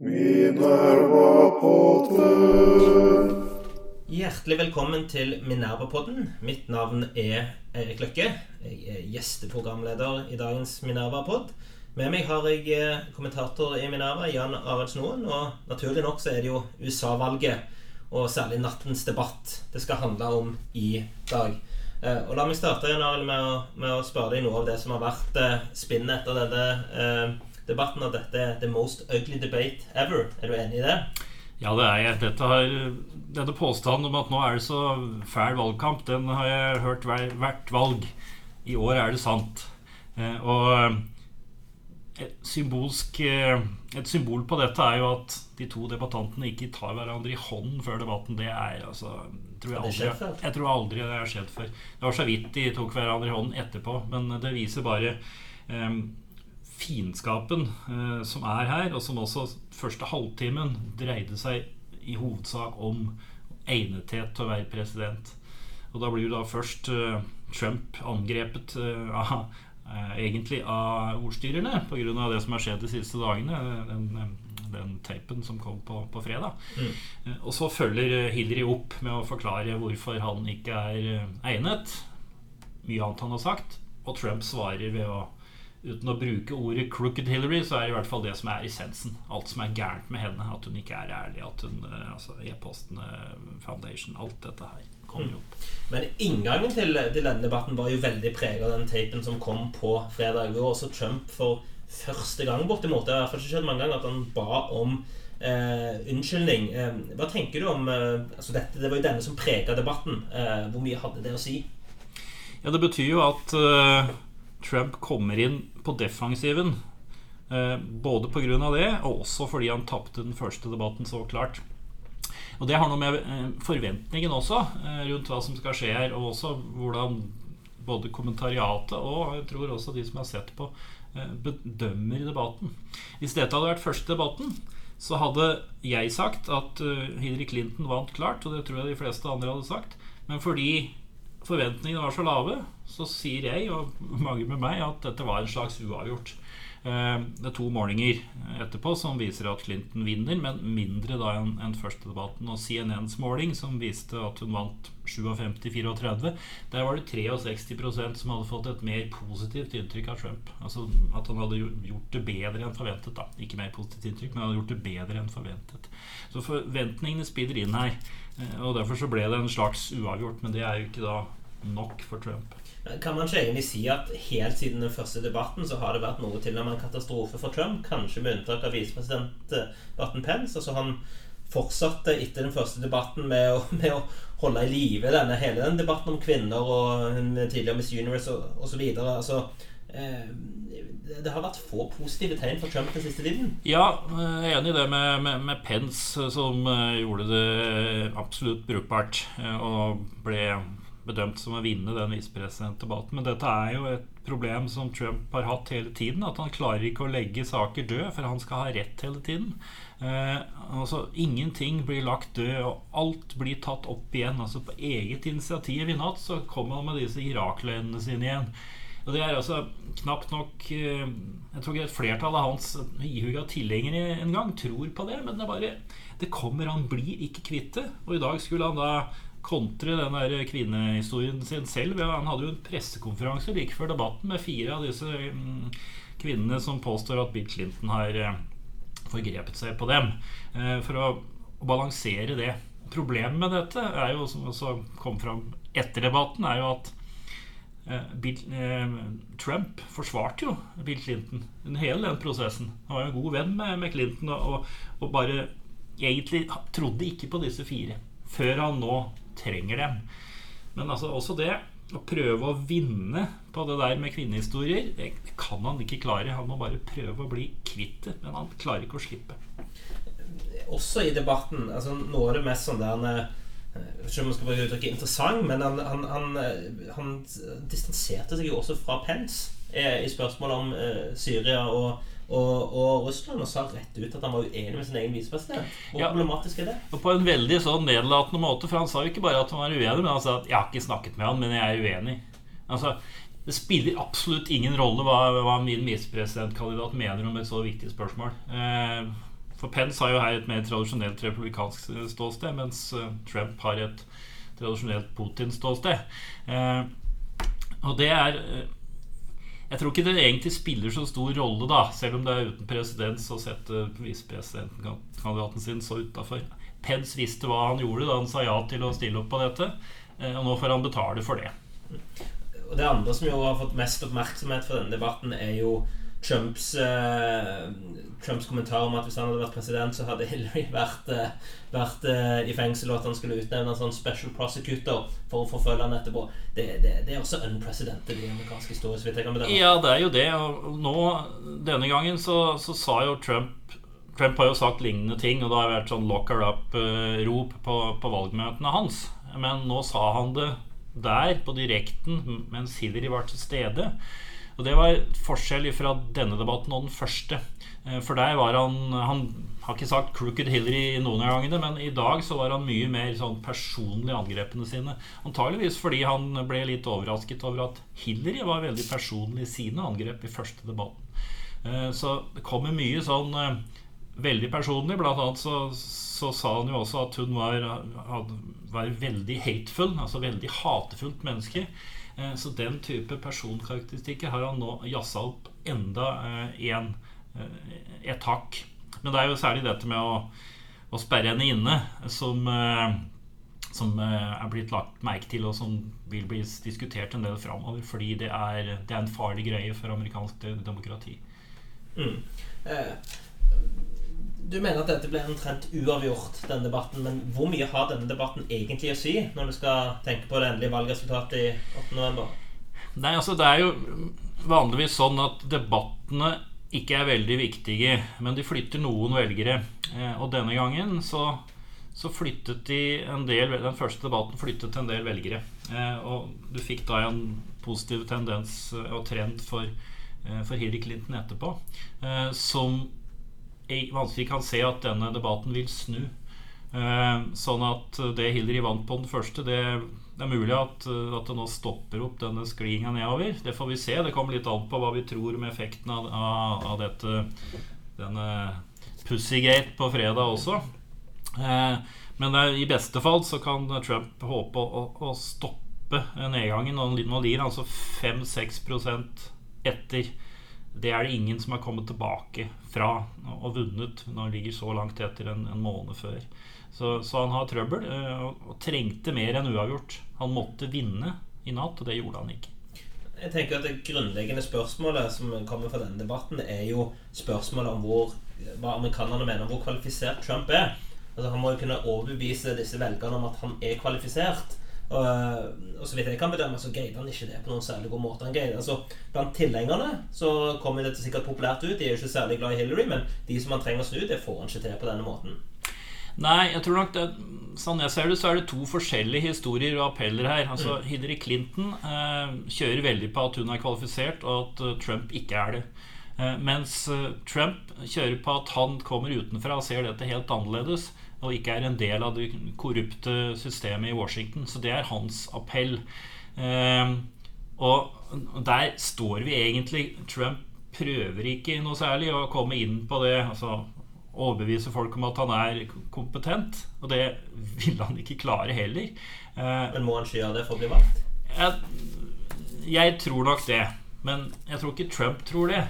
Minerva-podden. Hjertelig velkommen til Minerva-podden. Mitt navn er Eirik Løkke. Jeg er gjesteprogramleder i dagens Minerva-podd. Med meg har jeg eh, kommentator i Minerva, Jan Arild Snoen. Og naturlig nok så er det jo USA-valget, og særlig nattens debatt, det skal handle om i dag. Eh, Og La meg starte med, å- med å spørre deg noe av det som har vært eh, spinnet etter denne debatten, at dette er the most ugly debate ever. Er du enig i det? Ja, det er jeg. Dette har, denne påstanden om at nå er det så fæl valgkamp, den har jeg hørt hver, hvert valg. I år er det sant. Eh, og et, symbolsk, eh, et symbol på dette er jo at de to debattantene ikke tar hverandre i hånden før debatten. Det er altså tror jeg, aldri, jeg tror aldri det har skjedd før. Det var så vidt de tok hverandre i hånden etterpå, men det viser bare eh, fiendskapen eh, som er her, og som også første halvtimen dreide seg i hovedsak om egnethet til å være president. Og da blir jo da først eh, Trump angrepet eh, av, eh, egentlig av ordstyrerne pga. det som har skjedd de siste dagene. Den, den tapen som kom på, på fredag. Mm. Og så følger eh, Hillary opp med å forklare hvorfor han ikke er eh, egnet. Mye annet han har sagt. Og Trump svarer ved å Uten å bruke ordet 'crooked Hillary', så er det i hvert fall det som er essensen. Alt som er gærent med henne. At hun ikke er ærlig. At hun, eh, altså E-postene, Foundation, alt dette her kommer opp. Men inngangen til, til denne debatten var jo veldig preget av den tapen som kom på fredag. Hvor også Trump for første gang bortimot Det har iallfall ikke skjedd mange ganger at han ba om eh, unnskyldning. Eh, hva tenker du om eh, altså dette, Det var jo denne som prega debatten. Eh, hvor mye hadde det å si? Ja, det betyr jo at eh, Trump kommer inn på defensiven. eh, både pga. det, og også fordi han tapte den første debatten så klart. Og det har noe med eh, forventningen også, eh, rundt hva som skal skje her. Og også hvordan både kommentariatet og jeg tror også de som har sett på, bedømmer debatten. Hvis dette hadde vært første debatten, så hadde jeg sagt at Hillary Clinton vant klart, og det tror jeg de fleste andre hadde sagt. Men fordi forventningene var så lave, så sier jeg og mange med meg at dette var en slags uavgjort. Eh, Det er to målinger etterpå som viser at Clinton vinner, men mindre da enn første debatten. Og CNNs måling, som viste at hun vant 57-34, der var det 63% som hadde fått et mer positivt inntrykk av Trump. Altså at han hadde gjort det bedre enn forventet. da Ikke mer positivt inntrykk, men han hadde gjort det bedre enn forventet. Så forventningene spiller inn her. Eh, Og derfor så ble det en slags uavgjort, men det er jo ikke da nok for Trump. Kan man ikke egentlig si at helt siden den første debatten så har det vært noe til og med en katastrofe for Trump? Kanskje med unntak av visepresident eh, Barton Pence. Altså han fortsatte etter den første debatten med å, med å holde i live denne, hele den debatten om kvinner og tidligere Miss Universe og osv. Altså, eh, det har vært få positive tegn for Trump den siste tiden. Ja, jeg er enig i det med, med, med Pence, som eh, gjorde det absolutt brukbart eh, og ble bedømt som å vinne den visepresidentdebatten. Men dette er jo et problem som Trump har hatt hele tiden. At han klarer ikke å legge saker død, for han skal ha rett hele tiden. Eh, altså Ingenting blir lagt død, og alt blir tatt opp igjen. Altså På eget initiativ i natt så kom han med disse Irak-løgnene sine igjen. Og det er altså knapt nok eh, Jeg tror ikke et flertall av hans ihuga tilhengere engang tror på det, men det er bare Det kommer, han blir ikke kvitt det. Og i dag skulle han da kontre den der kvinnehistorien sin selv. Han hadde jo en pressekonferanse like før debatten med fire av disse mm, kvinnene som påstår at Bill Clinton har eh, forgrepet seg på dem. eh, For å, balansere det. Problemet med dette er jo, som også kom fram etter debatten, er jo at Eh, Bill, eh, Trump forsvarte jo Bill Clinton under hele den prosessen. Han var jo en god venn med, med Clinton og, og bare egentlig trodde ikke på disse fire før han nå trenger dem. Men altså også det å prøve å vinne på det der med kvinnehistorier, det kan han ikke klare. Han må bare prøve å bli kvitt det, men han klarer ikke å slippe. også i debatten altså Noe av det mest sånn der han, ikke om man skal bruke uttrykket interessant, men han, han, han, eh, han distanserte seg jo også fra Pence eh, i spørsmålet om eh, Syria og, og, og Russland, og sa rett ut at han var uenig med sin egen visepresident. Hvor Ja. problematisk er det? Og på en veldig sånn nedlatende måte, for han sa jo ikke bare at han var uenig, men han sa at 'jeg har ikke snakket med han, men jeg er uenig'. Altså, Det spiller absolutt ingen rolle hva, hva min visepresidentkandidat mener om et så viktig spørsmål. Eh, For Pence har jo her et mer tradisjonelt republikansk ståsted, mens Trump har et tradisjonelt Putin-ståsted. Og det er Jeg tror ikke det egentlig spiller så stor rolle, da, selv om det er uten presedens å sette visepresidentkandidaten sin så utafor. Pence visste hva han gjorde da han sa ja til å stille opp på dette, og nå får han betale for det. Og Det andre som jo har fått mest oppmerksomhet for denne debatten, er jo Trumps, uh, Trumps kommentar om at hvis han hadde vært president, så hadde Hillary vært, uh, vært uh, i fengsel, og at han skulle utnevne en sånn special prosecutor for å forfølge han etterpå. Det, det, det er også unprecedented i amerikansk historie. så vidt jeg kan bedømme. Ja, det er jo det. Og nå, denne gangen, så, så sa jo Trump Trump har jo sagt lignende ting, og det har vært sånn 'lock her up'-rop på, på valgmøtene hans. Men nå sa han det der, på direkten, mens Hillary var til stede. Og Det var forskjell fra denne debatten og den første. Eh, for der var han Han har ikke sagt 'crooked Hillary' noen av gangene, men i dag så var han mye mer sånn personlig i angrepene sine. Antageligvis fordi han ble litt overrasket over at Hillary var veldig personlig i sine angrep i første debatten. Eh, så det kommer mye sånn eh, veldig personlig. Blant annet så, så sa han jo også at hun var, var veldig hateful, altså veldig hatefullt menneske. Eh, så den type personkarakteristikker har han nå jazza opp enda en, eh, et hakk. Men det er jo særlig dette med å, å sperre henne inne som, eh, som er blitt lagt merke til, og som vil bli diskutert en del framover. Fordi det er, det er en farlig greie for amerikansk demokrati. Mm. Eh, du mener at dette ble omtrent uavgjort, denne debatten. Men hvor mye har denne debatten egentlig å si når du skal tenke på det endelige valgresultatet i 8.11.? Nei, altså Det er jo vanligvis sånn at debattene ikke er veldig viktige, men de flytter noen velgere. Eh, og denne gangen så, så flyttet de en del Den første debatten flyttet en del velgere. Eh, og du fikk da en positiv tendens og trend for, eh, for Hillary Clinton etterpå, som vanskelig kan se at denne debatten vil snu. Eh, sånn at det Hillary vant på den første, det, det er mulig at, at, det nå stopper opp denne sklinga nedover. Det får vi se. Det kommer litt an på hva vi tror om effekten av, av, av dette denne Pussygate på fredag også. Eh, men er, i beste fall så kan Trump håpe å, å stoppe nedgangen. Og Nå lir altså 5-6% etter det er det ingen som har kommet tilbake fra og vunnet når han ligger så langt etter en, en måned før. Så, så, han har trøbbel eh, og, og trengte mer enn uavgjort. Han måtte vinne i natt, og det gjorde han ikke. Jeg tenker at Det grunnleggende spørsmålet som kommer fra denne debatten, er jo spørsmålet om hvor, hva amerikanerne mener om hvor kvalifisert Trump er. Altså Han må jo kunne overbevise disse velgerne om at han er kvalifisert. Og, og, så vidt jeg kan bedømme, så greide han ikke det på noen særlig god måte. Han greide, altså, Blant tilhengerne så kommer dette sikkert populært ut. De er jo ikke særlig glad i Hillary, men de som han trenger å snu, det får han ikke til på denne måten. Nei, jeg tror nok det, Sånn jeg ser det, så er det to forskjellige historier og appeller her. Altså, mm. Hillary Clinton eh, kjører veldig på at hun er kvalifisert, og at uh, Trump ikke er det. Eh, mens uh, Trump kjører på at han kommer utenfra og ser dette helt annerledes og ikke er en del av det korrupte systemet i Washington. Så det er hans appell. Eh, og der står vi egentlig. Trump prøver ikke noe særlig å komme inn på det. altså Overbevise folk om at han er kompetent. Og det vil han ikke klare heller. Eh, Men må han sky av det for å bli valgt? Jeg, jeg tror nok det. Men jeg tror ikke Trump tror det.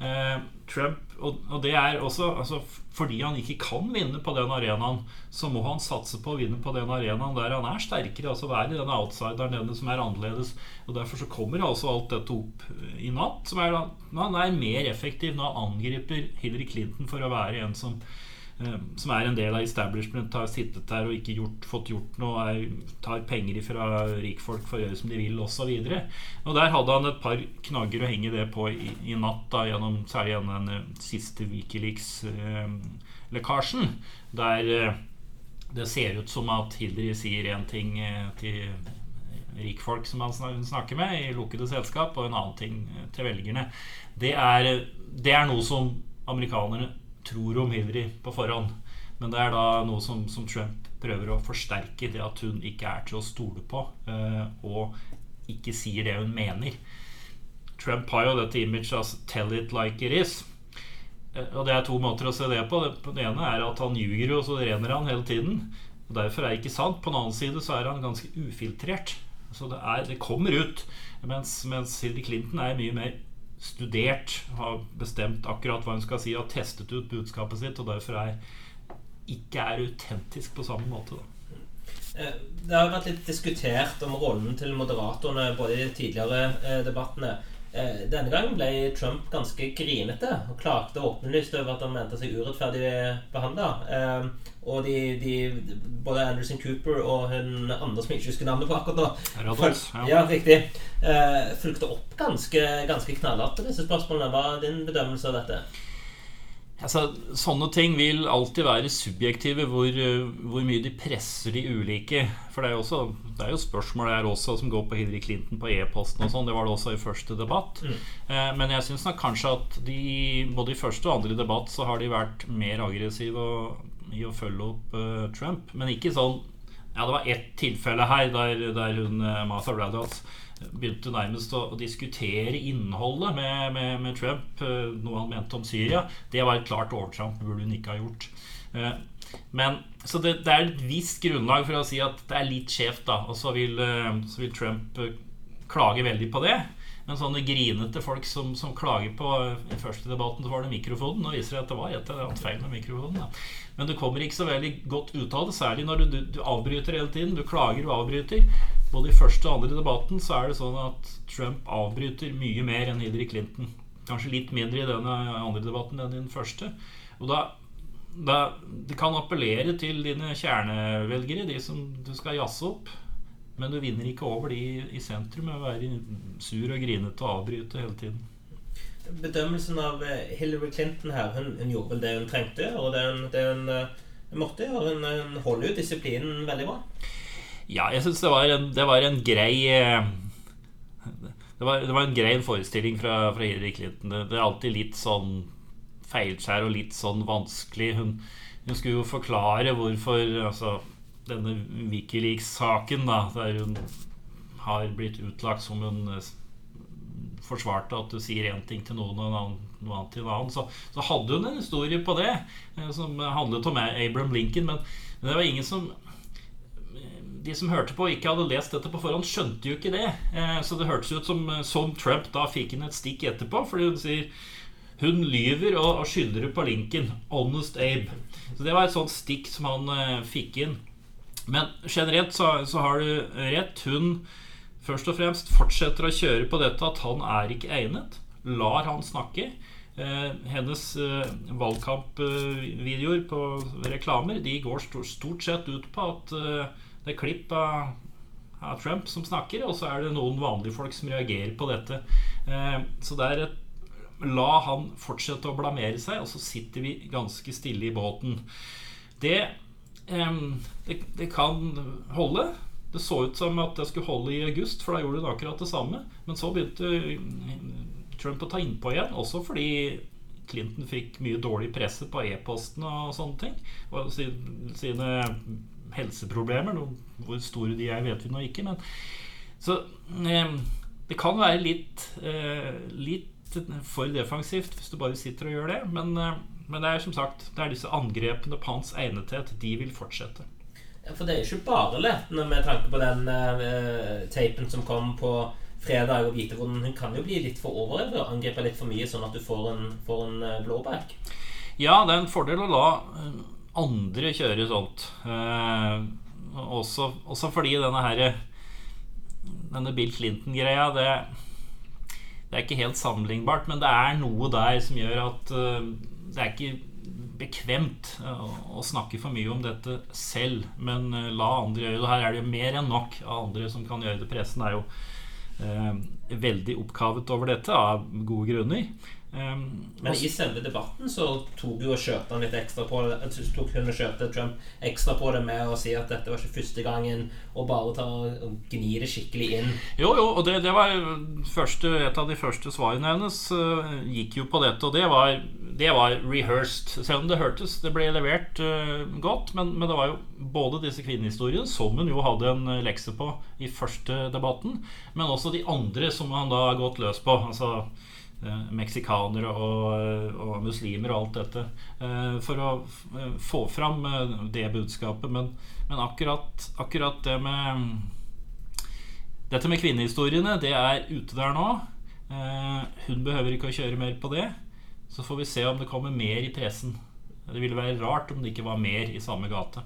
Eh, Trump og, og, det er også altså, Fordi han ikke kan vinne på den arenaen, så må han satse på å vinne på den arenaen der han er sterkere. Altså være den outsideren, denne som er annerledes. Og Derfor så kommer altså alt dette opp i natt. Som er, han er mer effektiv når han angriper Hillary Clinton for å være en som Eh, som er en del av establishment, har sittet der og ikke gjort, fått gjort noe, er, tar penger fra rikfolk for å gjøre som de vil, osv. Og, og der hadde han et par knagger å henge det på i, i natt, da, gjennom, særlig gjennom den eh, siste Wikileaks-lekkasjen, eh, der eh, det ser ut som at Hillary sier én ting eh, til rikfolk som han snakker med i lukkede selskap, og en annen ting eh, til velgerne. Det er, det er noe som amerikanerne tror om Hillary på forhånd. Men det er da noe som, som, Trump prøver å forsterke, det at hun ikke er til å stole på, uh, og ikke sier det hun mener. Trump har jo dette imaget av 'tell it like it is'. og det er to måter å se det på. Det ene er at han ljuger og så renner han hele tiden. Og Derfor er det ikke sant. På den annen side så er han ganske ufiltrert. Så det, er, det kommer ut. Mens, mens Hillary Clinton er mye mer studert, har bestemt akkurat hva hun skal si, har testet ut budskapet sitt, og derfor er, ikke er autentisk på samme måte. Da. Eh, det har vært litt diskutert om rollen til moderatorene både i de tidligere eh, debattene. Eh, denne gangen ble Trump ganske grinete og klagde åpenlyst over at han mente seg urettferdig behandla. Eh, og de, de, både Anderson Cooper og hun andre som jeg ikke husker navnet på akkurat nå, Rados, ja. ja, riktig, eh, fulgte opp ganske, ganske knallhardt disse spørsmålene. Hva er din bedømmelse av dette? Altså, sånne ting vil alltid være subjektive, hvor, eh, hvor, mye de presser de ulike. For det er jo, også, det er jo spørsmål her også som går på Hillary Clinton på e-posten og sånn. Det var det også i første debatt. Mm. Eh, men jeg syns kanskje at de, både i første og andre debatt så har de vært mer aggressive i å følge opp uh, Trump. Men ikke sånn Ja, det var ett tilfelle her der, der hun uh, Martha Raddatz begynte nærmest å, å diskutere innholdet med, med, med Trump, uh, noe han mente om Syria. Det var et klart overtramp. Det burde hun ikke ha gjort. Uh, men, så det, det, er et visst grunnlag for å si at det er litt skjevt, da. Og så vil, uh, så vil Trump klage veldig på det. Men sånne grinete folk som, som klager på I første debatten så var det mikrofonen. Nå viser det at det var et eller annet feil med mikrofonen. Da. Men du kommer ikke så veldig godt ut av det, særlig når du, du, du avbryter hele tiden. Du klager og avbryter. Både i første og andre debatten så er det sånn at Trump avbryter mye mer enn Hillary Clinton. Kanskje litt mindre i denne andre debatten enn i den første. Og da, da Det kan appellere til dine kjernevelgere, de som du skal jazze opp. Men du vinner ikke over de i sentrum med å være sur og grinete og avbryte hele tiden. Bedømmelsen av eh, Hillary Clinton her Hun, hun gjorde vel det hun trengte, og det hun, det hun, eh, måtte gjøre. Hun, hun, holder jo disiplinen veldig bra. Ja, jeg syns det, det, var en grei eh, det var, det var, en grei forestilling fra, fra Hillary Clinton. Det, er alltid litt sånn feilskjær og litt sånn vanskelig. Hun, hun skulle jo forklare hvorfor altså, denne Wikileaks-saken, der hun har blitt utlagt som eh, forsvarte at du sier én ting til noen og noe annet til en annen, så, så, hadde hun en historie på det eh, som handlet om Abraham Lincoln. Men, men det var ingen som de som hørte på, og ikke hadde lest dette på forhånd, skjønte jo ikke det. Eh, så det hørtes ut som, som Trump da fikk inn et stikk etterpå, fordi hun sier hun lyver og, skylder på Lincoln. Honest Abe. Så det var et sånt stikk som han fikk inn. Men generelt så, så, har du rett. Hun først og fremst fortsetter å kjøre på dette at han er ikke egnet. Lar han snakke. Eh, hennes eh, valgkampvideoer på reklamer De går stort, sett ut på at eh, det er klipp av, Trump som snakker, og så er det noen vanlige folk som reagerer på dette. Så det er et La han fortsette å blamere seg, og så sitter vi ganske stille i båten. Det det, det, kan holde. Det så ut som at det skulle holde i august, for da gjorde det akkurat det samme. Men så begynte Trump å ta innpå igjen, også fordi Clinton fikk mye dårlig presse på e-posten og sånne ting. Og sine helseproblemer. Hvor store de er, vet vi nå ikke. Men så det kan være litt, eh, litt for defensivt hvis du bare sitter og gjør det. Men eh, men det er som sagt Det er disse angrepene på hans egnethet. De vil fortsette. Ja, For det er jo ikke bare lettende med tanke på den uh, tapen som kom på fredag og vite hvordan hun kan jo bli litt for overøvrig og angripe litt for mye, sånn at du får en, får en uh, blowback. Ja, det er en fordel å la andre kjøre sånt. Uh, også, også, fordi denne her Denne Bill Clinton-greia, det, det er ikke helt sammenlignbart, men det er noe der som gjør at uh, det er ikke bekvemt eh, å snakke for mye om dette selv, men eh, la andre gjøre det. Her er det jo mer enn nok av andre som kan gjøre det. Pressen er jo eh, veldig oppkavet over dette av gode grunner. Um, Men i selve debatten så tok jo og litt ekstra på det. Tok hun Trump ekstra på det med å si at dette var ikke første gangen, og bare ta og gni det skikkelig inn. Jo, jo, og det, det var første, et av de første svarene hennes uh, gikk jo på dette, og det var, det var rehearsed. Selv om det hørtes Det ble levert uh, godt, men, men, det var jo både disse kvinnehistoriene, som hun jo hadde en lekse på i første debatten, men også de andre som han da har gått løs på. Altså meksikanere og, og, muslimer og alt dette. Eh, for å få fram det budskapet. Men, men akkurat, akkurat, det med Dette med kvinnehistoriene, det er ute der nå. hun behøver ikke å kjøre mer på det. Så får vi se om det kommer mer i pressen. Det ville være rart om det ikke var mer i samme gate.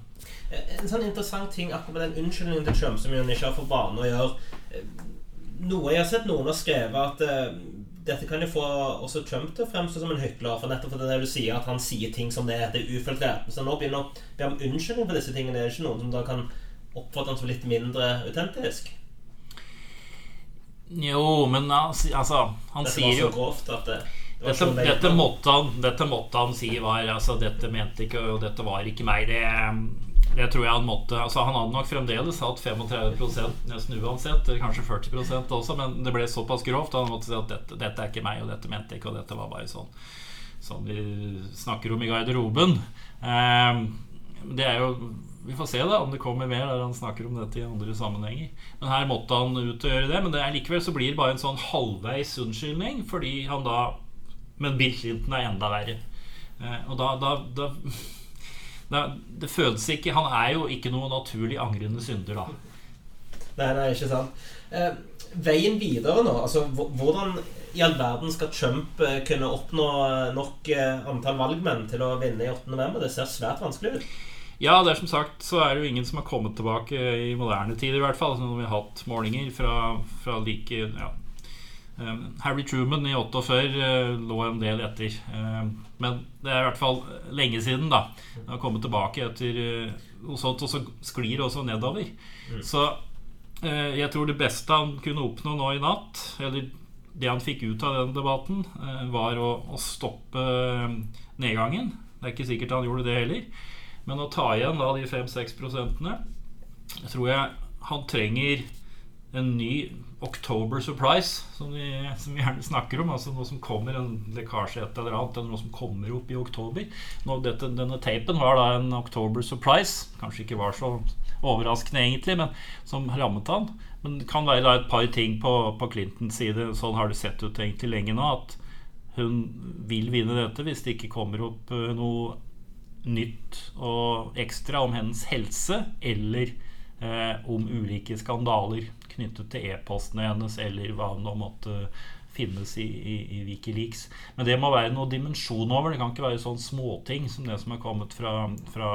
En sånn interessant ting akkurat med den unnskyldningen til Trump som hun ikke har for vane å gjøre noe Jeg har sett noen har skrevet at dette kan jo få også Trump til å fremstå som en hykler. For nettopp fordi det du sier at han sier ting som det, det er ufiltrert. Så nå begynner å be om unnskyldning for disse tingene. Det er ikke noen som da kan oppfatte han som litt mindre autentisk? Jo, men altså Han sier jo grovt at det, det dette, dette, måtte han, dette, måtte han, si var altså, Dette mente ikke, og dette var ikke meg. Det det tror jeg han måtte altså Han hadde nok fremdeles hatt 35% nesten uansett, eller kanskje 40% også, men det ble såpass grovt han måtte si at dette, dette, er ikke meg, og dette mente jeg ikke, og dette var bare sånn Sånn vi snakker om i garderoben. Eh, det er jo Vi får se da om det kommer mer der han snakker om dette i andre sammenhenger. Men her måtte han ut og gjøre det. Men det er likevel så blir det bare en sånn halvveis unnskyldning, fordi han da Men Bill Clinton er enda verre. Eh, og da, da, da det, det føles ikke Han er jo ikke noe naturlig angrende synder, da. Nei, nei, ikke sant. Eh, veien videre nå, altså hvordan i all verden skal Trump eh, kunne oppnå eh, nok eh, antall valgmenn til å vinne i 8. november? Det ser svært vanskelig ut. Ja, det er som sagt så er det jo ingen som har kommet tilbake i moderne tid, i hvert fall. Når vi har hatt målinger fra, fra like ja, Harry Truman i 48 uh, lå en del etter. Um, men det er i hvert fall lenge siden. da Han har kommet tilbake etter uh, noe sånt, og så sklir det også nedover. Mm. Så uh, jeg tror det beste han kunne oppnå nå i natt, eller det han fikk ut av den debatten, var å, å stoppe nedgangen. Det er ikke sikkert han gjorde det heller. Men å ta igjen da de 5-6 prosentene tror jeg han trenger en ny October Surprise, som vi, som vi, gjerne snakker om. Altså noe som kommer, en lekkasje et eller annet, eller noe som kommer opp i oktober. Nå, dette, denne tapen var da en October Surprise. Kanskje ikke var så overraskende, egentlig, men som rammet han. Men det kan være da et par ting på, på Clintons side. Sånn har det sett ut egentlig lenge nå. At hun vil vinne dette hvis det ikke kommer opp uh, noe nytt og ekstra om hennes helse eller eh, om ulike skandaler knyttet til e-postene hennes eller hva nå måtte finnes i, i, i, Wikileaks. Men det må være noe dimensjon over. Det kan ikke være sånn småting som det som er kommet fra, fra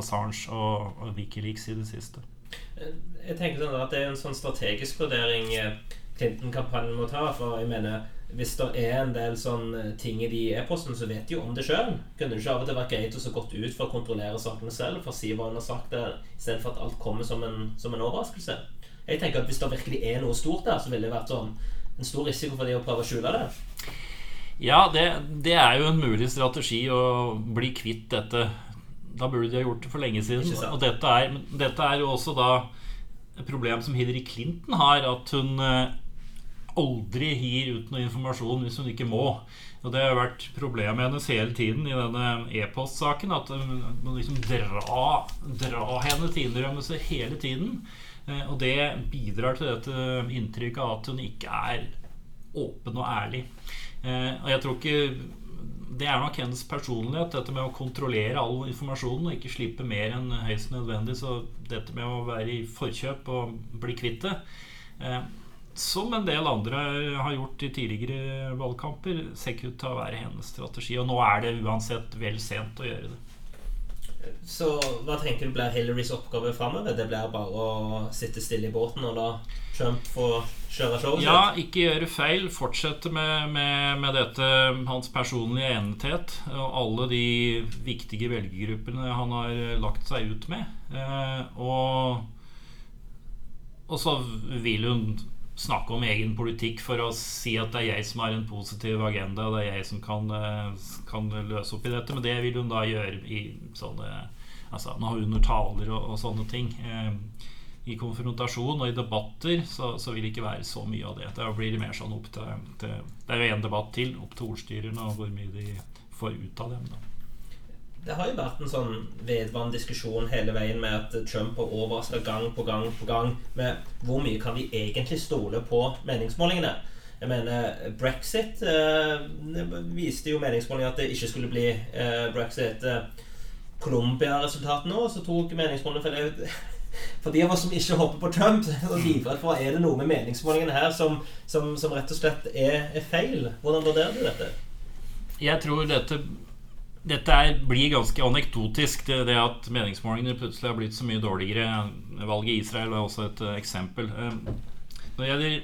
Assange og, og, Wikileaks i det siste. Jeg tenker sånn at Det er en sånn strategisk vurdering eh, Clinton-kampanjen må ta. For jeg mener hvis det er en del sånn eh, ting i de e-postene, så vet de jo om det sjøl. Kunne det ikke av og til vært greit å gått ut for å kontrollere sakene selv, for å si hva hun har sagt istedenfor at alt kommer som en, som en overraskelse? Jeg tenker at Hvis det virkelig er noe stort der, så ville det vært sånn en stor risiko for de å prøve å skjule det. Ja, det, det, er jo en mulig strategi å bli kvitt dette. Da burde de ha gjort det for lenge siden. Og dette er, dette er, jo også da et problem som Hillary Clinton har, at hun eh, aldri gir ut noe informasjon hvis hun ikke må. Og Det har vært problemet hennes hele tiden i denne e-postsaken. At man liksom drar dra henne til innrømmelser hele tiden. Eh, og det bidrar til dette inntrykket av at hun ikke er åpen og ærlig. Eh, og jeg tror ikke Det er nok hennes personlighet, dette med å kontrollere all informasjonen og ikke slippe mer enn høyst nødvendig. Så dette med å være i forkjøp og bli kvitt det eh, som en del andre har gjort i tidligere valgkamper, ser ikke ut til å være hennes strategi. Og nå er det uansett vel sent å gjøre det. Så hva tenker du blir Hillarys oppgave framover? Det blir bare å sitte stille i båten og la Trump få kjøre showet? Ja, ikke gjøre feil. Fortsette med, med, med, dette, hans personlige enethet og alle de viktige velgergruppene han har lagt seg ut med. Eh, og, og så vil hun snakke om egen politikk for å si at det er jeg som har en positiv agenda, og det er jeg som kan, eh, kan løse opp i dette. Men det vil hun da gjøre i sånne altså, Nå har hun taler og, og, sånne ting. Eh, I konfrontasjon og i debatter så, så, vil det ikke være så mye av det. Da blir det mer sånn opp til, til Det er jo én debatt til, opp til ordstyrerne og hvor mye de får ut av dem. da det har jo vært en sånn vedvarende diskusjon hele veien med at Trump har overraska gang på gang på gang med hvor mye kan vi egentlig stole på meningsmålingene. Jeg mener, brexit eh, viste jo meningsmålingene at det ikke skulle bli eh, brexit. Colombia-resultatet nå, så tok meningsmålingene for det for de av oss som ikke hopper på Trump, og livredd for er det noe med meningsmålingene her som, som, som rett og slett er, er, feil. Hvordan vurderer du dette? Jeg tror dette dette er, blir ganske anekdotisk, det, det, at meningsmålingene plutselig har blitt så mye dårligere. Valget i Israel er også et uh, eksempel. Uh, når det gjelder,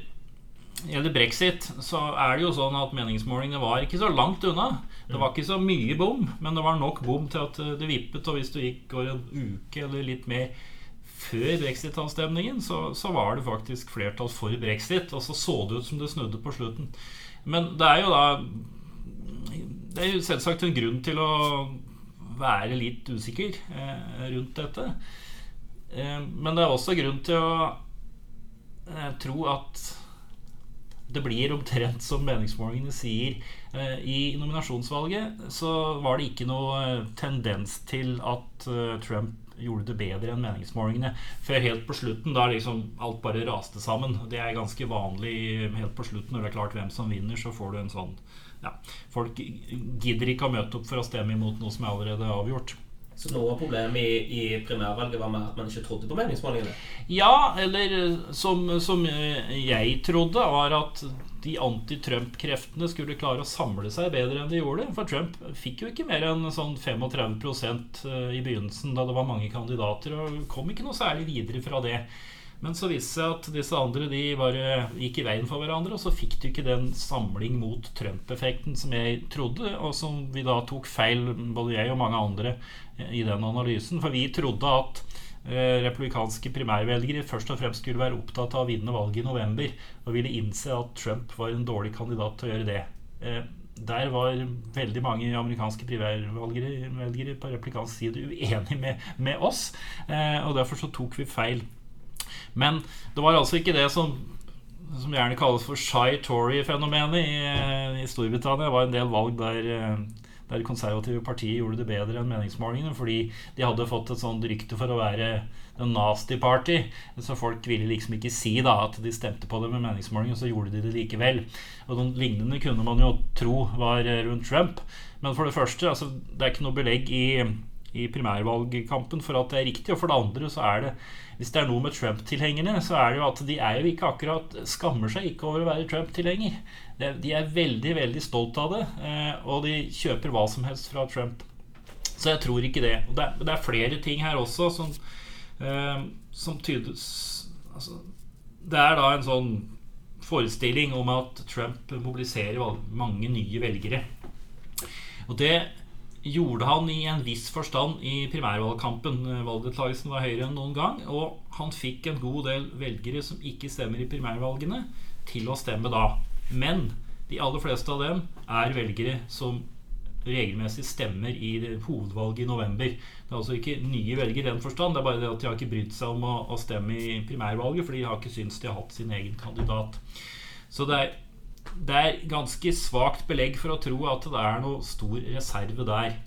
gjelder, brexit, så er det jo sånn at meningsmålingene var ikke så langt unna. Det var ikke så mye bom, men det var nok bom til at det vippet. Og hvis du gikk går en uke eller litt mer før brexit-avstemningen, så, så, var det faktisk flertall for brexit. Og så så det ut som det snudde på slutten. Men det er jo da det er jo selvsagt en grunn til å være litt usikker eh, rundt dette. Eh, men det er også grunn til å eh, tro at det blir omtrent som meningsmålingene sier. I nominasjonsvalget så var det ikke noe tendens til at Trump gjorde det bedre enn meningsmålingene. Før helt på slutten, da liksom alt bare raste sammen. Det er ganske vanlig helt på slutten. Når det er klart hvem som vinner, så får du en sånn ja, folk gidder ikke å møte opp for å stemme imot noe som er allerede avgjort. Så noe av problemet i, i, primærvalget var med at man ikke trodde på meningsmålingene? Ja, eller som, som jeg trodde, var at de anti-Trump-kreftene skulle klare å samle seg bedre enn de gjorde. For Trump fikk jo ikke mer enn sånn 35 eh, i begynnelsen, da det var mange kandidater, og kom ikke noe særlig videre fra det. Men så viste det seg at disse andre de bare gikk i veien for hverandre, og så fikk du ikke den samling mot Trump-effekten som jeg trodde, og som vi da tok feil, både jeg og mange andre, eh, i den analysen. For vi trodde at eh, republikanske primærvelgere først og fremst skulle være opptatt av å vinne valget i november, og ville innse at Trump var en dårlig kandidat til å gjøre det. Eh, der var veldig mange amerikanske primærvelgere på republikansk side uenig med, med oss, og derfor så tok vi feil. Men det var altså ikke det som som gjerne kalles for shy Tory-fenomenet i, i, Storbritannia. Det var en del valg der, der konservative partier gjorde det bedre enn meningsmålingene, fordi de hadde fått et sånt rykte for å være en nasty party. Så folk ville liksom ikke si da at de stemte på det med meningsmålingene, så gjorde de det likevel. Og noen lignende kunne man jo tro var rundt Trump. Men for det første, altså, det er ikke noe belegg i i primærvalgkampen for at det er riktig. Og for det andre så er det Hvis det er noe med Trump-tilhengerne, så er det jo at de er jo ikke akkurat skammer seg ikke over å være Trump-tilhenger. De er veldig, veldig stolt av det, eh, og de kjøper hva som helst fra Trump. Så jeg tror ikke det. Og det er, er flere ting her også som, eh, som tydes altså, Det er da en sånn forestilling om at Trump mobiliserer mange nye velgere. Og det gjorde han i en viss forstand i primærvalgkampen. Valgdeltakelsen var høyere enn noen gang. Og han fikk en god del velgere som ikke stemmer i primærvalgene, til å stemme da. Men de aller fleste av dem er velgere som regelmessig stemmer i hovedvalget i november. Det er altså ikke nye velgere i den forstand, det er bare det at de har ikke brydd seg om å, stemme i primærvalget, for de har ikke syntes de har hatt sin egen kandidat. Så det er det er ganske svakt belegg for å tro at det er noe stor reserve der.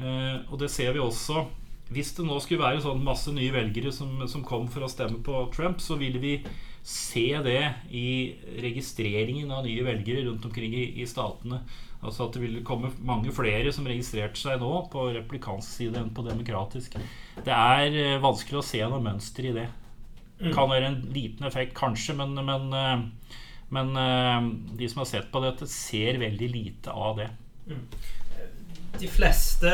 Eh, og det ser vi også Hvis det nå skulle være sånn masse nye velgere som, som kom for å stemme på Trump, så ville vi se det i registreringen av nye velgere rundt omkring i, i statene. Altså at det ville komme mange flere som registrerte seg nå på replikansk side enn på demokratisk. Det er eh, vanskelig å se noe mønster i det. Det kan være en liten effekt, kanskje, men, men eh, men uh, de som har sett på dette, ser veldig lite av det. Mm. De fleste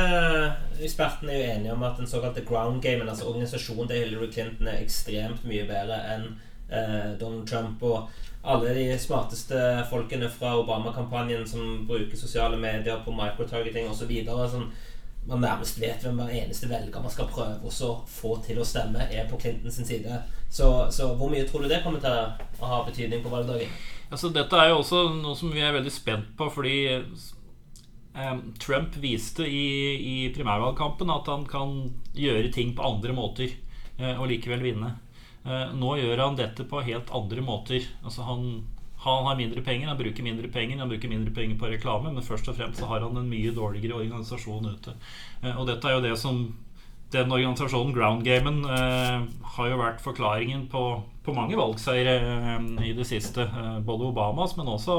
ekspertene er jo enige om at den såkalte ground gamen, altså organisasjonen til Hillary Clinton, er ekstremt mye bedre enn uh, Donald Trump. Og alle de smarteste folkene fra Obama-kampanjen som bruker sosiale medier på microtargeting osv. Sånn, man nærmest vet hvem hver eneste velger man skal prøve å få til å stemme, er på Clintons side. Så, så, hvor mye tror du det kommer til å ha betydning på valgdagen? Altså, dette er jo også noe som vi er veldig spent på, fordi eh, Trump viste i, i, primærvalgkampen at han kan gjøre ting på andre måter eh, og likevel vinne. Eh, nå gjør han dette på helt andre måter. Altså, han han har mindre penger, han bruker mindre penger, han bruker mindre penger på reklame, men først og fremst så har han en mye dårligere organisasjon ute. Eh, og dette er jo det som den organisasjonen, Ground Gamen, eh, har jo vært forklaringen på, på mange valgseiere eh, i det siste. Eh, både Obamas, men også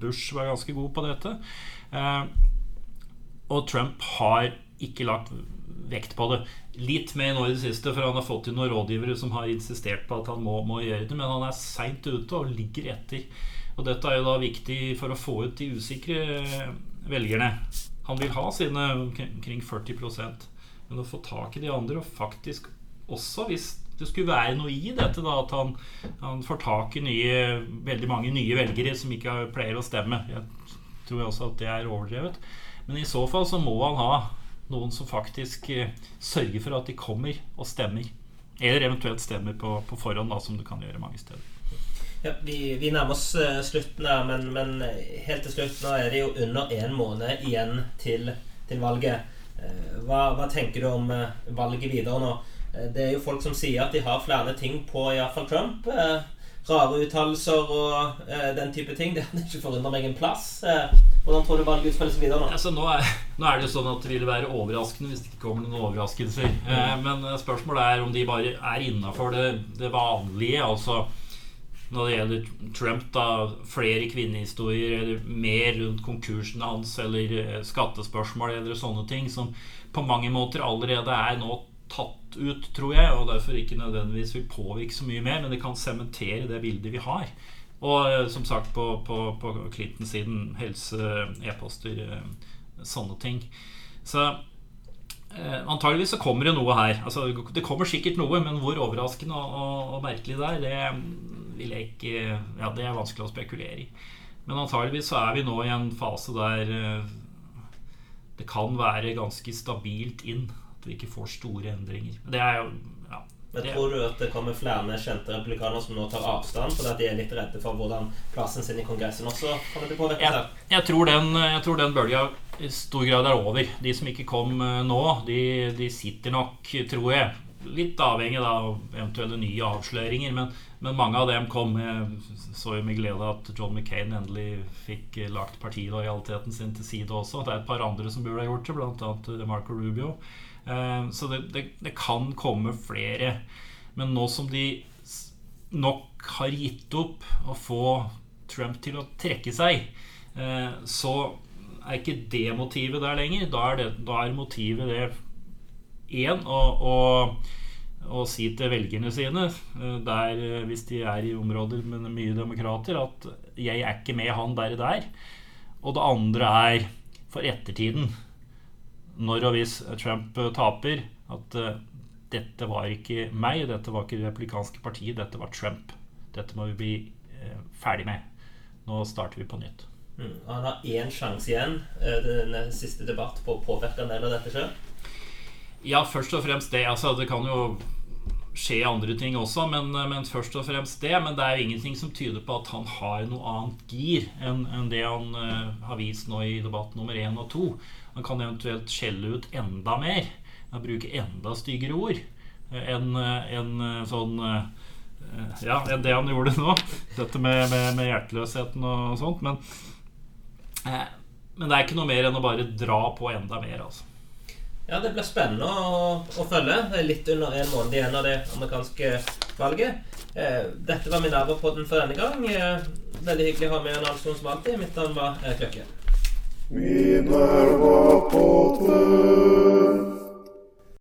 Bush var ganske god på dette. Eh, og Trump har ikke lagt vekt på det. Litt mer nå i det siste, for han har fått inn noen rådgivere som har insistert på at han må, må gjøre det, men han er seint ute og ligger etter. Og dette er jo da viktig for å få ut de usikre velgerne. Han vil ha sine omkring 40% men å få tak i de andre, og faktisk også hvis det skulle være noe i dette, da, at han, han får tak i nye, veldig mange nye velgere som ikke pleier å stemme. Jeg tror også at det er overdrevet. Men i så fall så må han ha noen som faktisk eh, sørger for at de kommer og stemmer. Eller eventuelt stemmer på, på forhånd, da, som du kan gjøre mange steder. Ja, vi, vi, nærmer oss uh, slutten her, men, men, helt til slutt Nå er det jo under én måned igjen til, til valget. Hva, hva, tenker du om valget videre nå? det er jo folk som sier at de har flere ting på iallfall Trump. Rare uttalelser og den type ting. Det hadde ikke forundret meg en plass. Hvordan tror du valget utspiller seg videre nå? Altså, nå, er, nå, er, det jo sånn at det vil være overraskende hvis det ikke kommer noen overraskelser. Mm. Eh, men eh, spørsmålet er om de bare er innafor det, det, vanlige. Altså når det gjelder Trump, da flere kvinnehistorier eller mer rundt konkursen hans eller eh, skattespørsmål eller sånne ting som på mange måter allerede er nå tatt ut, tror jeg, og derfor ikke nødvendigvis vil påvirke så mye mer, men det kan sementere det bildet vi har. Og eh, som sagt på, på, på Clinton-siden helse, e-poster, eh, sånne ting. Så eh, antageligvis så kommer det noe her. Altså, det kommer sikkert noe, men hvor overraskende og, og, og merkelig det er, det vil jeg ikke Ja, det er vanskelig å spekulere i. Men antageligvis så er vi nå i en fase der eh, det kan være ganske stabilt inn. At vi ikke får store endringer. Det er jo men tror du at det kommer flere kjente republikanere som nå tar avstand fordi at de er litt redde for hvordan plassen sin i Kongressen også kommer til å påvirke jeg, jeg, tror den, jeg tror den bølga i stor grad er over. De som ikke kom eh, nå, de, de sitter nok, tror jeg, litt avhengig av eventuelle nye avsløringer. Men, men, mange av dem kom. Jeg så jo med glede at John McCain endelig fikk eh, lagt partilojaliteten sin til side også. Det er et par andre som burde ha gjort det, bl.a. Marco Rubio. Eh, så det, det, det, kan komme flere. Men nå som de nok har gitt opp å få Trump til å trekke seg, eh, så er ikke det motivet der lenger. Da er, det, da er motivet det én å, å, å, si til velgerne sine, eh, der, hvis de er i områder med mye demokrater, at 'jeg er ikke med han der og der'. Og det andre er for ettertiden når og hvis Trump eh, taper, at uh, dette var ikke meg, dette var ikke det republikanske partiet, dette var Trump. Dette må vi bli uh, ferdig med. Nå starter vi på nytt. Mm. Han har én sjanse igjen, uh, den siste debatt, på å påvirke en del av dette sjøl? Ja, først og fremst det. Altså, det kan jo skje andre ting også, men, men, først og fremst det. Men det er ingenting som tyder på at han har noe annet gir enn enn det han uh, har vist nå i debatt nummer én og to. Han kan eventuelt skjelle ut enda mer. Bruke enda styggere ord enn en sånn Ja, enn det han gjorde nå. Dette med, med, med hjerteløsheten og sånt. Men, eh, men det er ikke noe mer enn å bare dra på enda mer, altså. Ja, det blir spennende å, å, følge. Det er litt under en måned igjen av det amerikanske valget. Eh, dette var Minerva-podden for denne gang. Eh, veldig hyggelig å ha med en Alsson som alltid. Mitt navn var Minerva potens